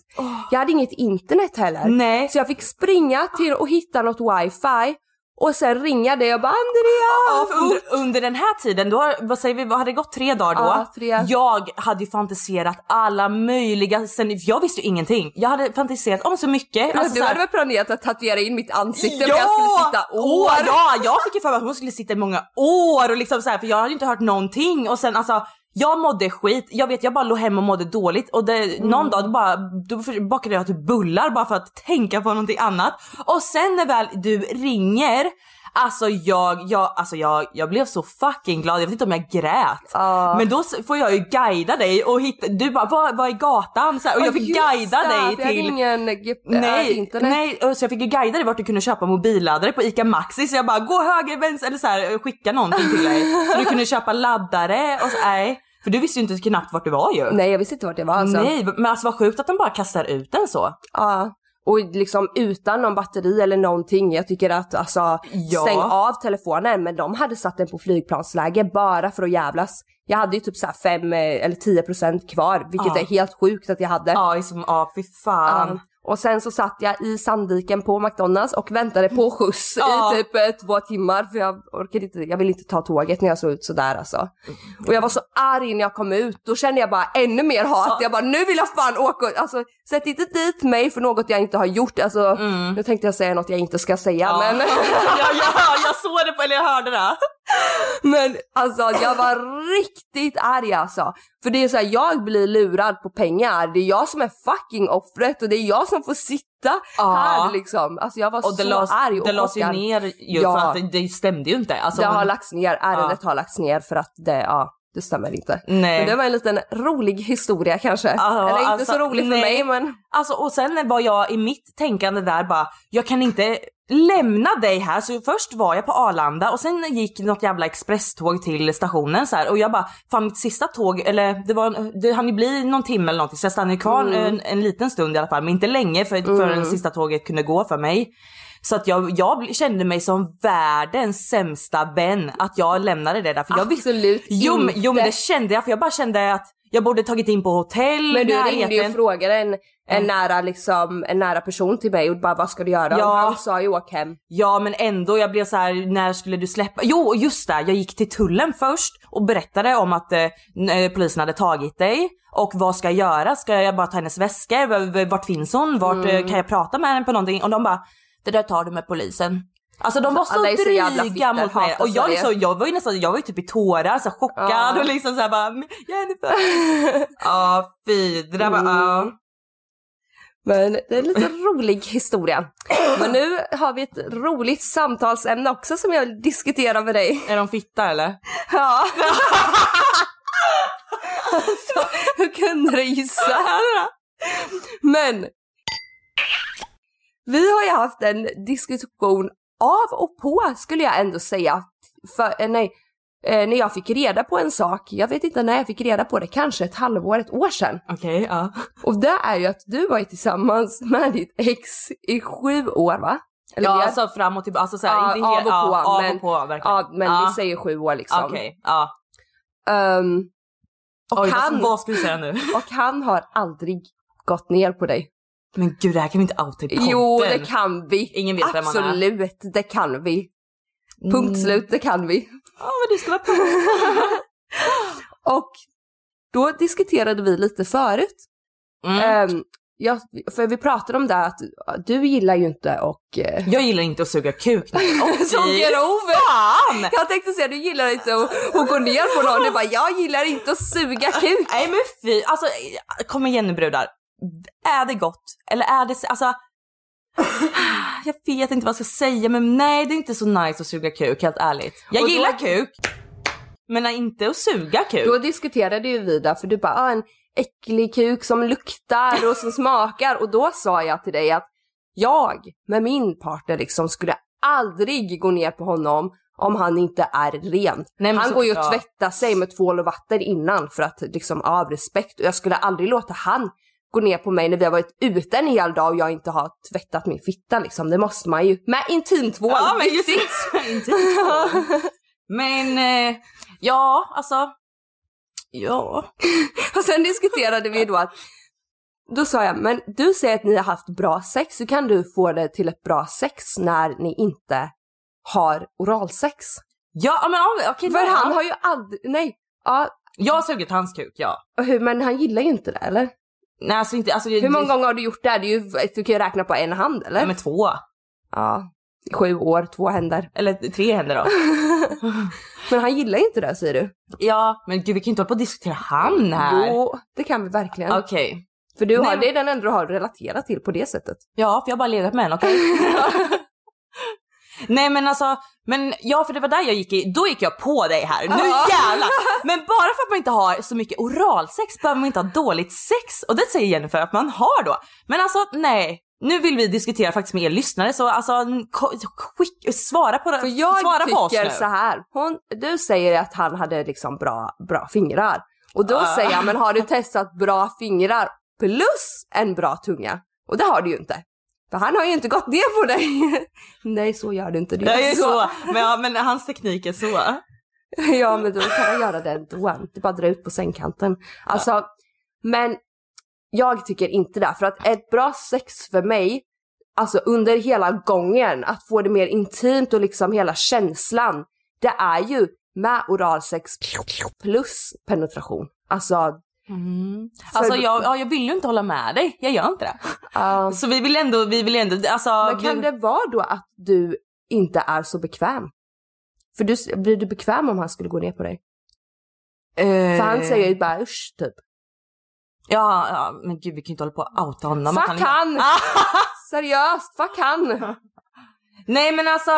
Jag hade inget internet heller.
Nej.
Så jag fick springa till och hitta något wifi och sen ringa det och bara Andrea!
Ja, under, under den här tiden, då, vad säger vi, vad hade det gått tre dagar då?
Ja, tre.
Jag hade ju fantiserat alla möjliga, sen, jag visste ju ingenting. Jag hade fantiserat om så mycket. Alltså,
du
så här-
hade väl planerat att tatuera in mitt ansikte för jag skulle sitta år?
Åh, ja, jag fick ju för mig att hon skulle sitta i många år och liksom så här, för jag hade ju inte hört någonting och sen alltså jag mådde skit, jag vet jag bara låg hemma och mådde dåligt och det,
Mm.
någon dag då bara, då bakade jag typ bullar bara för att tänka på någonting annat. Och sen när väl du ringer, alltså jag, jag, alltså jag, jag blev så fucking glad, jag vet inte om jag grät.
Ja.
Men då får jag ju guida dig och hitta, du bara vad, vad är gatan? Så här, och jag
Ja,
fick guida
det,
dig
för jag
till
ingen äh,
Nej,
internet.
nej, så jag fick ju guida dig vart du kunde köpa mobilladdare på ICA Maxi så jag bara gå höger, vänster eller så här, skicka någonting till dig. Så du kunde köpa laddare och så, nej. För du visste ju inte knappt vart du var ju.
Nej jag visste inte vart det var alltså.
Nej, men alltså vad sjukt att de bara kastar ut den så.
Ja. Och liksom utan någon batteri eller någonting. Jag tycker att alltså
Ja.
stäng av telefonen. Men de hade satt den på flygplansläge bara för att jävlas. Jag hade ju typ så här 5 eller 10% kvar, vilket
Ja.
är helt sjukt att jag hade.
Ja, som, ja fy fan.
Ja. Och sen så satt jag i Sandviken på McDonalds och väntade på skjuts
Ja.
i typ två timmar för jag orkade inte, jag ville inte ta tåget när jag såg ut sådär alltså. Och jag var så arg när jag kom ut, då kände jag bara ännu mer hat. Jag bara nu vill jag fan åka, alltså sätt inte dit mig för något jag inte har gjort. Alltså nu tänkte jag säga något jag inte ska säga
Ja.
men, (laughs)
ja, ja, jag såg det på, eller jag hörde det.
Men alltså jag var riktigt arg alltså. För det är så här, jag blir lurad på pengar, det är jag som är fucking offret och det är jag som får sitta
Ja.
här liksom. Alltså jag var
Och
så
lades,
arg och
det lades ju ner ju
Ja.
för att det, det stämde ju inte. Alltså,
det har
men-
lagts ner, ärendet har lagts ner för att det, ja, det stämmer inte.
Nej.
Men det var en liten rolig historia kanske.
Ja,
Eller inte
alltså,
så rolig för
nej.
mig men
Alltså och sen var jag i mitt tänkande där bara, jag kan inte lämna dig här. Så först var jag på Arlanda och sen gick något jävla expresståg till stationen så här och jag bara, fan mitt sista tåg, eller det var, det hann ju bli någon timme eller någonting så jag stannade kvar
Mm.
en, en liten stund i alla fall, men inte länge för, för det sista tåget kunde gå för mig. Så att jag, jag kände mig som världens sämsta vän att jag lämnade det där. För jag visste-
Absolut
jo, men- jo men
inte.
det kände jag för jag bara kände att jag borde tagit in på hotell,
Men du ringde ju
närheten.
och frågade en, en, nära, liksom, en nära person till mig och bara vad ska du göra?
Ja.
Och han sa ju åk hem.
Ja men ändå, jag blev så här: när skulle du släppa? Jo just det, jag gick till tullen först och berättade om att eh, eh, polisen hade tagit dig. Och vad ska jag göra? Ska jag bara ta hennes väskor? Vart finns hon? Vart
Mm.
eh, kan jag prata med henne på någonting? Och de bara, det där tar du med polisen. Alltså de var så
Alla så
dryga mot mig. Och jag,
Sverige.
liksom, jag var ju nästan, jag var ju typ i tårar, så chockad
Ja.
och liksom såhär bara, Jennifer. (laughs) Ja fy, det där var, ja.
Men det är en lite rolig historia. Men nu har vi ett roligt samtalsämne också som jag vill diskutera med dig.
Är de fitta eller?
Ja. (laughs) alltså, hur kunde du gissa? Men vi har ju haft en diskussion av och på skulle jag ändå säga. För, eh, nej, eh, när jag fick reda på en sak, jag vet inte när jag fick reda på det, kanske ett halvår, ett år sedan.
Okej, ja.
Och det är ju att du var ju tillsammans med ditt ex i sju år va? Eller
Ja, alltså fram och tillbaka, alltså såhär,
Ja,
inte
av
helt,
och på,
ja, av
men-
och på verkligen.
Ja, men
ja.
vi säger sju år liksom.
Okej, ja.
Ehm, och,
Oj,
han,
vad ska du säga nu?
och han har aldrig gått ner på dig.
Men gud, det här kan vi inte outa i podden.
Jo, det kan vi.
Ingen vet vem han är.
Absolut, det kan vi. Punkt
Mm.
slut, det kan vi.
Ja, men du ska vara på. (laughs)
Och då diskuterade vi lite förut.
Mm.
Ehm, ja, för vi pratade om det att du gillar ju inte och... eh,
Jag gillar inte att suga kuk. (laughs)
Som grov!
fan!
Jag tänkte säga du gillar inte att, att gå ner på någon. Du bara, jag gillar inte att suga kuk.
Nej men fy, alltså kom igen nu brudar. Är det gott? Eller är det, alltså (sighs) jag vet inte vad jag ska säga men nej det är inte så nice att suga kuk helt ärligt. Jag
då-
gillar kuk. Men inte att suga kuk.
Då diskuterade ju vi där, för du bara, ah, en äcklig kuk som luktar och som smakar. Och då sa jag till dig att jag med min partner liksom skulle aldrig gå ner på honom om han inte är ren.
Nej,
han går ju och tvättar sig med tvål och vatten innan för att liksom av respekt. Och jag skulle aldrig låta han gå ner på mig när vi har varit ute en hel dag och jag inte har tvättat min fitta liksom. Det måste man ju. Med intimtvål,
Ja, men just så. (laughs) Men eh, ja alltså. Ja. (laughs)
Och sen diskuterade vi då att då sa jag, men du säger att ni har haft bra sex, så kan du få det till ett bra sex när ni inte har oralsex?
Ja men okej.
För
ja.
han har ju aldrig, nej, ja,
Jag har sugit hans kuk ja.
hur, men han gillar ju inte det eller?
Nej alltså inte, alltså.
Hur många gånger har du gjort det? det är ju, du kan ju räkna på en hand eller?
Nej men två.
Ja, sju år, två händer.
Eller tre händer då. (laughs)
Men han gillar ju inte det säger du?
Ja men gud vi kan inte hålla på och diskutera han här.
Jo, det kan vi verkligen.
Okej.
För du har,
Nej,
det är den enda du har relaterat till på det sättet.
Ja, för jag har bara legat med en, okej? (laughs) (laughs) Nej men alltså, men ja för det var där jag gick i, då gick jag på dig här, nu jävlar! (laughs) Men bara för att man inte har så mycket oralsex behöver man inte ha dåligt sex och det säger Jennifer att man har då. Men alltså nej, nu vill vi diskutera faktiskt med er lyssnare så alltså skick, svara på det,
För jag
svara på oss
tycker
nu.
så här. Hon, du säger att han hade liksom bra, bra fingrar. Och då
Ah.
säger jag, men har du testat bra fingrar plus en bra tunga? Och det har du ju inte. För han har ju inte gått ner på dig. (laughs) Nej, så gör du inte.
Jag
gör
är så, men, ja, men hans teknik är så. (laughs)
Ja, men då kan han göra det ändå. Det är bara att dra ut på sängkanten. Alltså, men jag tycker inte det. För att ett bra sex för mig, alltså under hela gången, att få det mer intimt och liksom hela känslan, det är ju med oralsex plus penetration. Alltså, För-
Alltså jag, ja, jag vill ju inte hålla med dig, jag gör inte det. (laughs)
ja.
Så vi vill ändå, vi vill ändå, alltså.
men kan
vi,
det vara då att du inte är så bekväm? För du, blir du bekväm om han skulle gå ner på dig?
eh,
För han säger ju bara usch typ.
Ja, ja, men gud vi kan ju inte hålla på och outa honom.
Fuck
Han-
han! (laughs) Seriöst, fuck han!
Nej men alltså,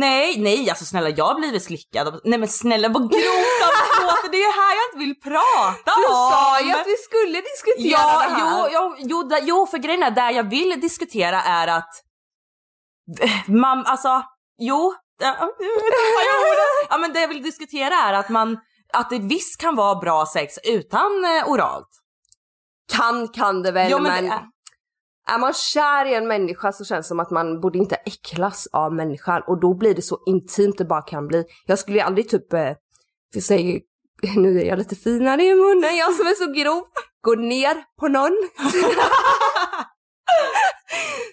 nej, nej alltså snälla jag har blivit slickad. Nej men snälla vad grovt av det är ju här jag inte vill prata
Du
om.
sa ju att vi skulle diskutera
Ja,
det här.
jo, jo, jo, jo, för grejen är där jag vill diskutera är att man, alltså, jo, ja men det jag vill diskutera är att man, att det visst kan vara bra sex utan eh, oralt.
Kan kan det väl
Jo, men
men,
det
är man kär i en människa så känns det som att man borde inte äcklas av människan och då blir det så intimt det bara kan bli. Jag skulle ju aldrig typ, eh, säger, (laughs) nu är jag lite finare i munnen, jag som är så grov, gå ner på någon. (laughs)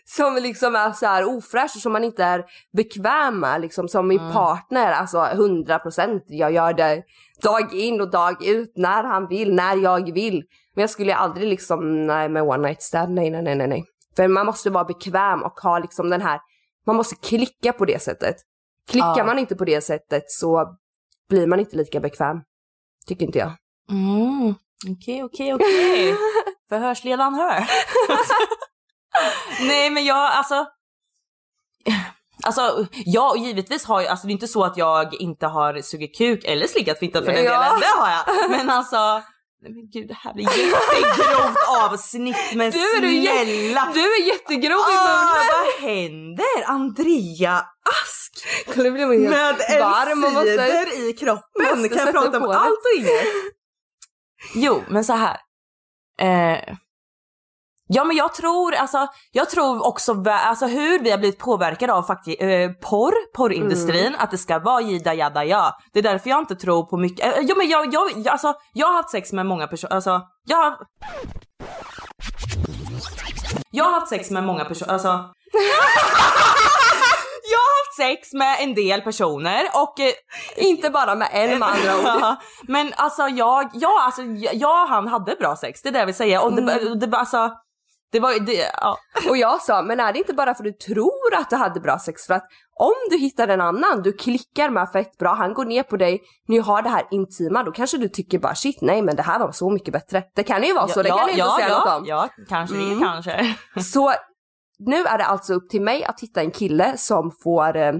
som liksom är så här ofräsch och som man inte är bekväm med liksom som min partner, alltså 100% jag gör det dag in och dag ut när han vill, när jag vill. Men jag skulle aldrig liksom, nej med one night stand, nej nej nej nej nej. För man måste vara bekväm och ha liksom den här, man måste klicka på det sättet. Klickar
Ja.
man inte på det sättet så blir man inte lika bekväm. Tycker inte jag.
Mm, okej, okej, okej. (laughs) Förhörsledaren hör. (laughs) Nej men jag alltså. Alltså ja och givetvis har jag, alltså det är inte så att jag inte har sugit kuk eller slickat fitta för den
Ja.
delen, det har jag. Men alltså, nej men gud det här blir jättegrovt (laughs) avsnitt men
Du är
snälla.
Du är jättegrov i
Ah,
munnen!
vad händer? Andrea Ask
Kolla, blir man
med elcider i kroppen. Kan jag prata om allt och inget? Jo, men så här. Eh, ja men jag tror, alltså, jag tror också alltså, hur vi har blivit påverkade av faktiskt, eh, porr, porrindustrin,
Mm.
att det ska vara jidda jadda ja. Det är därför jag inte tror på mycket, eh, jo men jag, jag, jag, alltså, jag har haft sex med många personer, alltså jag har... Jag har haft sex med många personer, alltså (laughs) jag har haft sex med en del personer och... Eh,
Inte bara med en med andra ord.
Ja, Men alltså jag, ja alltså jag och han hade bra sex, det är det jag vill säga. Och det,
Mm.
det, alltså, det var det, ja.
Och jag sa, men är det inte bara för att du tror att du hade bra sex? För att om du hittar en annan, du klickar med fett bra, han går ner på dig, ni har det här intima, då kanske du tycker bara shit nej men det här var så mycket bättre. Det kan ju vara så, det
ja,
kan jag inte
ja,
säga
ja,
något om.
Ja, kanske
Mm.
det, kanske. (laughs)
Så nu är det alltså upp till mig att hitta en kille som får eh,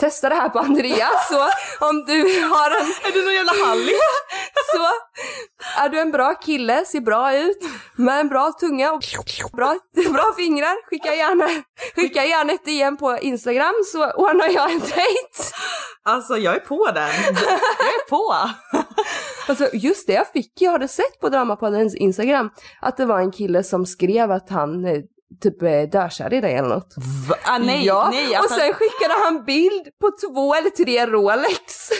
testa det här på Andreas. Så om du har en...
Är du någon jävla hallick? (laughs)
Så är du en bra kille, ser bra ut, med en bra tunga och bra, bra fingrar, skicka gärna, skicka gärna ett DM på Instagram så ordnar jag en dejt.
Alltså jag är på den. Jag är på.
Alltså just det, jag fick, jag hade sett på Dramapoddens Instagram att det var en kille som skrev att han eh, typ är dökär i dig eller något.
Va? Ah, nej,
ja,
nej.
och sen skickade han bild på två eller tre Rolex.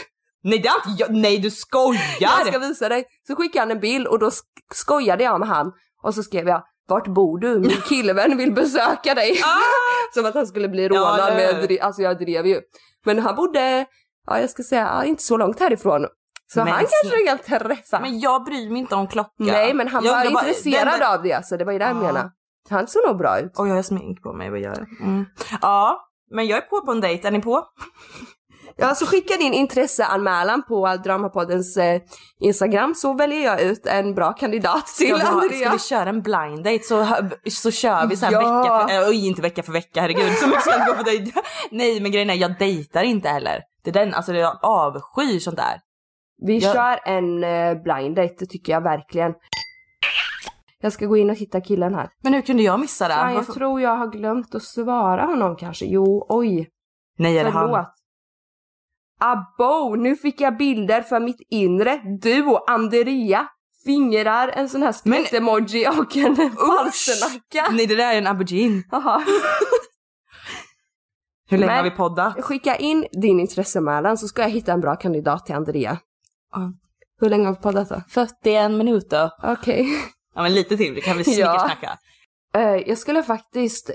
Nej, det är inte jag. Nej du skojar.
Jag ska visa dig. Så skickade han en bild och då sk- skojade jag med han och så skrev jag vart bor du? Min (laughs) killvän vill besöka dig. (laughs) Som att han skulle bli rånad
Ah! Ja,
men jag, drev, alltså jag drev ju. Men han bodde, ja jag ska säga, inte så långt härifrån. Så
Men
han kanske jag kan träffa.
Men jag bryr mig inte om klocka.
Nej men han
Jag
var
undrar bara-
intresserad
den-
av det så det var ju det jag
Ja.
menade. Han såg nog bra ut.
Oj, jag har smink på mig, vad gör jag? Mm. Ja, men jag är på på en dejt, är ni på? (laughs)
Ja, så skicka din intresseanmälan på Dramapoddens eh, Instagram så väljer jag ut en bra kandidat till
Ska
Andrea.
ska vi köra en blind date så, så kör vi så här
Ja.
vecka för, äh, oj, inte vecka för vecka, herregud. Så mycket ska gå på dejt. (laughs) Nej men grejen är, jag dejtar inte heller. Det är den, alltså jag avskyr sånt där.
Vi
Jag-
kör en eh, blind date, det tycker jag verkligen. Jag ska gå in och hitta killen här.
Men hur kunde jag missa det?
Fan, jag
Varför-
tror jag har glömt att svara honom kanske. Jo, oj.
Nej, är det han?
Abo, nu fick jag bilder för mitt inre. Du och Andrea fingrar en sån här skratt-emoji och en palsternacka.
Nej, det där är en aubergine.
Jaha. (laughs)
Hur länge
Men-
har vi poddat?
Skicka in din intresseanmälan så ska jag hitta en bra kandidat till Andrea.
Ja.
Hur länge har vi poddat då?
41 minuter.
Okej.
Ja men lite till, det kan vi (laughs)
Ja.
snickersnacka.
Eh, jag skulle faktiskt,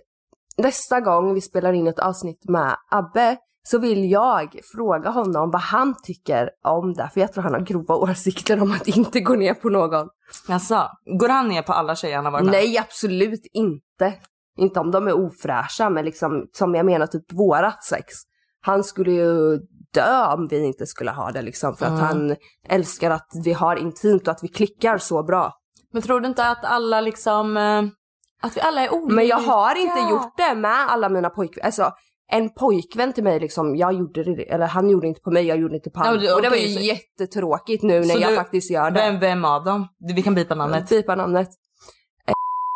nästa gång vi spelar in ett avsnitt med Abbe, så vill jag fråga honom vad han tycker om det. För jag tror han har grova åsikter om att inte gå ner på någon.
Alltså, går han ner på alla tjejer han har varit med?
Nej, absolut inte. Inte om de är ofräscha, men liksom som jag menar typ vårat sex. Han skulle ju dö om vi inte skulle ha det liksom. För att
Mm.
han älskar att vi har intimt och att vi klickar så bra.
Men tror du inte att alla liksom, eh, att vi alla är olika?
Men jag har inte gjort det med alla mina pojkvänner. Alltså en pojkvän till mig liksom, jag gjorde det, eller han gjorde inte på mig, jag gjorde inte på honom.
Ja, det-
och det var ju
så-
jättetråkigt nu när jag
du-
faktiskt gör det.
Vem, vem av dem? Vi kan bipa namnet.
Typa namnet. Eh,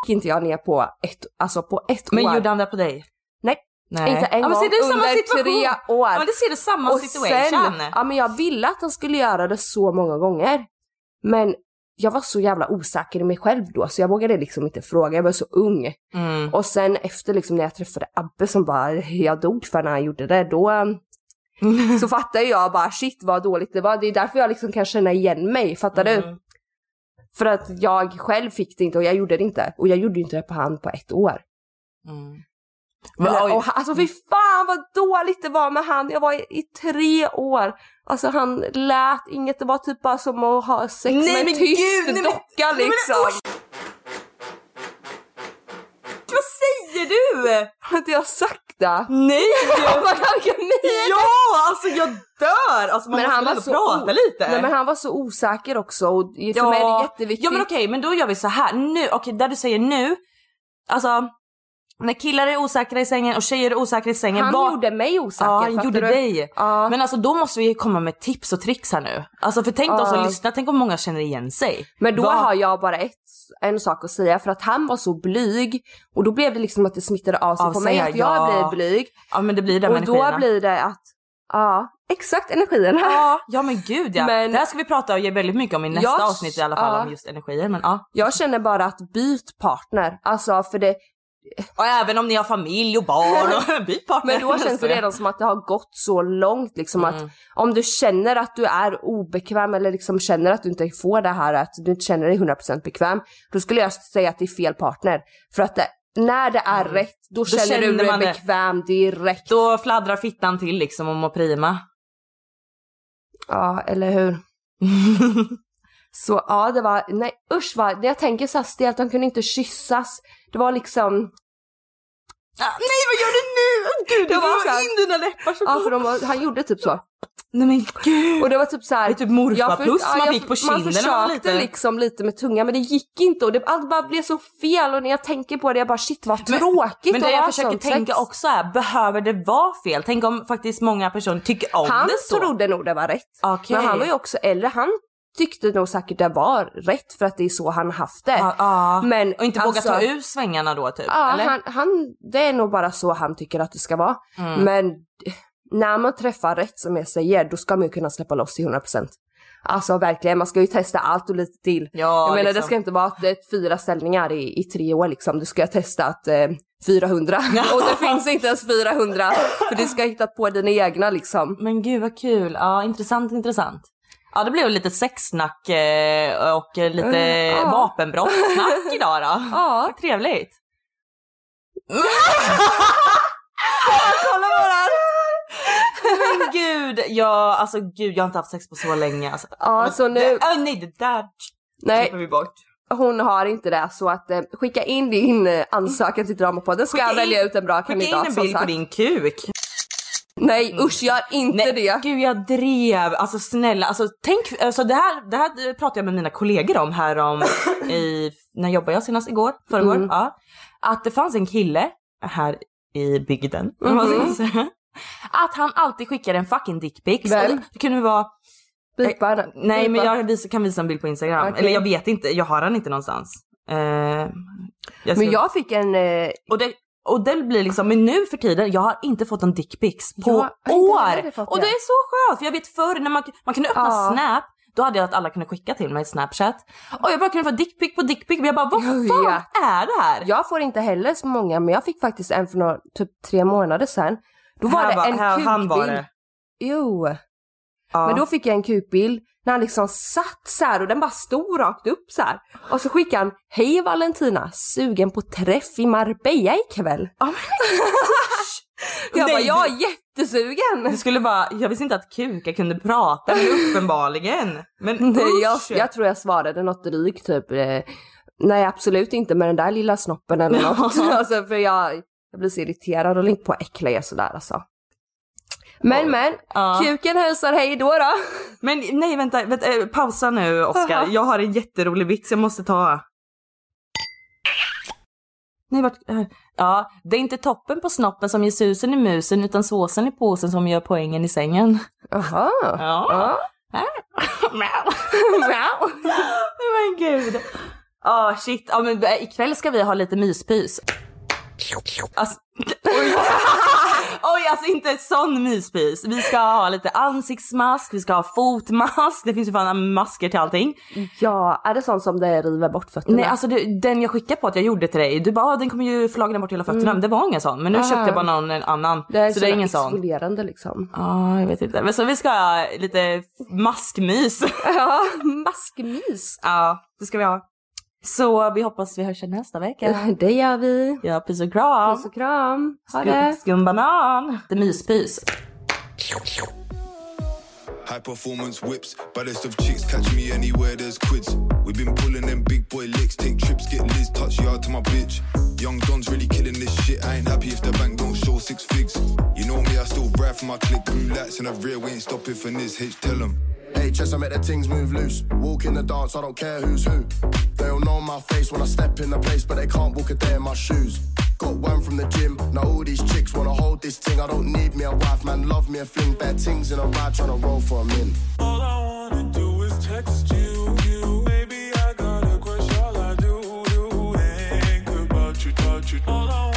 gick inte jag ner på ett, alltså på ett
Men
år.
gjorde han det på dig?
Nej.
Nej.
Inte en
ja, men
gång
det är samma
under
situation.
tre år.
Ja men det ser du samma
och
situation.
sen, ja men jag ville att han skulle göra det så många gånger. Men jag var så jävla osäker i mig själv då så jag vågade liksom inte fråga, jag var så ung.
Mm.
Och sen efter liksom när jag träffade Abbe som bara, jag dog för när han gjorde det, då (laughs) så fattade jag bara shit vad dåligt det var. Det är därför jag liksom kan känna igen mig, fattar
Mm.
du? För att jag själv fick det inte och jag gjorde det inte. Och jag gjorde inte det på han på ett år.
Mm. Oj.
och, alltså fy fan vad dåligt det var med han. Jag var i, i tre år. Alltså han lät inget, det var typ bara som att ha sex
Nej,
med
men
en tyst
gud, nej, men-
docka
nej, men
liksom.
Vad säger du?
Har inte jag sagt det?
Nej! (laughs) Ja, alltså jag dör! Alltså man
Men
måste
han
väl
var så
prata lite.
Nej men han var så osäker också och för mig är det jätteviktigt.
Ja men okej, men då gör vi så här. Nu, okej där du säger nu, alltså när killar är osäkra i sängen och tjejer är osäkra i sängen.
Han
vad-
gjorde mig osäker.
Ja, han gjorde
du?
dig.
Ja.
Men alltså då måste vi komma med tips och tricks här nu. Alltså för tänk de som
Ja.
lyssnar, tänk om många känner igen sig.
Men då
Vad-
har jag bara ett, en sak att säga för att han var så blyg och då blev det liksom att det smittade av sig
Av
på mig att jag
ja.
blir blyg.
Ja men det blir det
och då
energierna.
blir det att, ja exakt energierna.
Ja, ja men gud ja.
Men-
det här ska vi prata och ge väldigt mycket om i nästa
Jag-
avsnitt i alla fall
ja.
om just energier. Men ja.
Jag känner bara att byt partner, alltså för det,
Och även om ni har familj och barn och (laughs) (laughs) byt partner.
men då känns det redan som att det har gått så långt liksom
Mm.
att om du känner att du är obekväm eller liksom känner att du inte får det här att du inte känner dig 100% bekväm, då skulle jag säga att det är fel partner. För att det, när det är rätt, då, känner,
känner
du dig bekväm direkt.
Då fladdrar fittan till liksom och mår prima.
Ja, eller hur? (laughs) Så ja, det var, nej usch vad, jag tänker så här stelt, de kunde inte kyssas. Det var liksom,
Ah, nej vad gör du nu? (laughs) Gud,
Det
du
var så
in dina läppar så
ja för de, var- han gjorde typ så.
Nej men gud.
Och det var typ så här.
Det är typ morfarpuss man
jag-
fick på kinden
Man
man
försökte
liten.
liksom lite med tungan men det gick inte och det, allt bara blev så fel och när jag tänker på det jag bara shit vad tråkigt
Men det
att
jag försöker tänka
sex.
också är, behöver det vara fel? Tänk om faktiskt många personer tycker om
Han
det så.
trodde nog det var rätt.
Okej.
Men han var ju också äldre, han tyckte nog säkert det var rätt för att det är så han haft det.
Ja, ja.
Men
Och inte
alltså,
våga ta ur svängarna då typ?
Ja,
eller?
han, han, det är nog bara så han tycker att det ska vara.
Mm.
Men när man träffar rätt som jag säger, då ska man ju kunna släppa loss till 100%. Alltså verkligen, man ska ju testa allt och lite till.
Ja,
jag menar det
liksom.
ska inte vara att det är fyra ställningar i, i tre år liksom. Du ska ha testat eh, 400 (laughs) och det finns inte ens 400 för du ska ha hittat på dina egna liksom.
Men gud vad kul, ja intressant intressant. Ja det blev lite sexsnack eh, och lite
Mm, ja.
vapenbrottsnack (laughs) idag då.
Ja.
Trevligt. (laughs) Kolla på den! Men gud, jag, alltså gud jag har inte haft sex på så länge. Alltså.
Ja, så nu,
oh, nej det där
nej
vi bort.
hon har inte det så att eh, skicka in din eh, ansökan till Dramapodden ska
Skicka
jag
in-
välja ut en bra
Skicka in
kandidat
en bild på din kuk.
Nej usch gör inte
Nej,
det.
gud jag drev. Alltså snälla, alltså tänk, alltså det här, det här pratade jag med mina kollegor om här om (coughs) i, när jobbade jag senast? Igår? Förrgår?
Mm.
Ja. Att det fanns en kille här i bygden, jag säga, att han alltid skickade en fucking dickpics. Det, kunde vara,
Bipa den.
nej men
Bipa.
jag visar, kan visa en bild på Instagram.
Okej.
Eller jag vet inte, jag har han inte någonstans. Eh, jag ska-
Men jag fick en... Eh,
och det, och det blir liksom, men nu för tiden, jag har inte fått en dickpics på
Jag
år! Och
det.
det är så skönt, för jag vet förr när man, man kunde öppna
Ja.
snap, då hade jag att alla kunde skicka till mig snapchat. Och jag bara kunde få dickpic på dickpic, men jag bara vad fan
vet.
är det här?
jag får inte heller så många men jag fick faktiskt en för några, typ tre månader sedan. Då var
Här
det
var-
en
här-
kukbild. Jo.
Ja.
Men då fick jag en kukbild när han liksom satt så här och den bara stod rakt upp så här. Och så skickade han Hej Valentina, sugen på träff i Marbella ikväll.
Men- (laughs)
jag bara,
Nej,
jag är
Du
jättesugen!
skulle bara, jag visste inte att kukar kunde prata, men uppenbarligen. Men (laughs)
Nej, jag, jag tror jag svarade något drygt typ. Eh, nej absolut inte med den där lilla snoppen eller något. (laughs) alltså, för jag, jag blir så irriterad och lite på att äckla er sådär alltså. Men men,
Ja.
kuken hälsar hej då då.
Men nej vänta, vänta eh, pausa nu Oskar. (laughs) Jag har en jätterolig vits jag måste ta. Nej vart, eh, ja, det är inte toppen på snoppen som ger susen i musen utan såsen i påsen som gör poängen i sängen.
Jaha.
Ja.
Ja. (laughs)
Wow. (laughs) men gud. Ja shit, ja, men eh, ikväll ska vi ha lite myspys. Alltså, oj. oj, alltså inte sån myspys. Vi ska ha lite ansiktsmask, vi ska ha fotmask, det finns ju fan masker till allting.
ja, är det sånt som det river bort fötterna?
Nej alltså det, den jag skickade på att jag gjorde till dig, du bara ah, den kommer ju flagna bort hela fötterna. Men det var ingen sån. Men nu
Aha.
köpte jag bara någon annan.
det är
så det är ingen sån.
liksom.
Ja, jag vet inte. Men så vi ska ha lite maskmys.
Ja, maskmys.
ja, det ska vi ha. Så vi hoppas vi hörs nästa vecka. (laughs)
Det gör vi.
Ja, puss och kram.
Puss och kram. Ha
Skum,
det.
skumbanan. Det myspys.
High performance whips, baddest of chicks, catch me anywhere there's quids. We've been pulling them big boy licks, take trips, get Liz, touch yard to my bitch. Young Don's really killing this shit. I ain't happy if the bank don't show six figs. You know me, I still ride for my click. Blue lights in the rear, we ain't stopping for this. H, tell 'em.
Hey, chess, I make the things move loose. Walk in the dance, I don't care who's who. They'll know my face when I step in the place, but they can't walk a day in my shoes. Got one from the gym, now all these chicks wanna hold this thing. I don't need me a wife, man, love me a fling. Bad things in a ride, tryna roll for a min.
All I wanna do is text you. you. Baby, I got a crush. All I do, do think about you, touch you. All I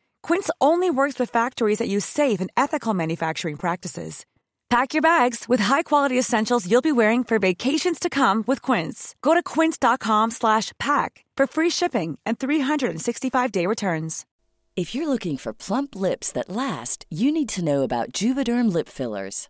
Quince only works with factories that use safe and ethical manufacturing practices. Pack your bags with high-quality essentials you'll be wearing for vacations to come with Quince. Go to quince.com slash pack for free shipping and 365-day returns.
If you're looking for plump lips that last, you need to know about Juvederm lip fillers.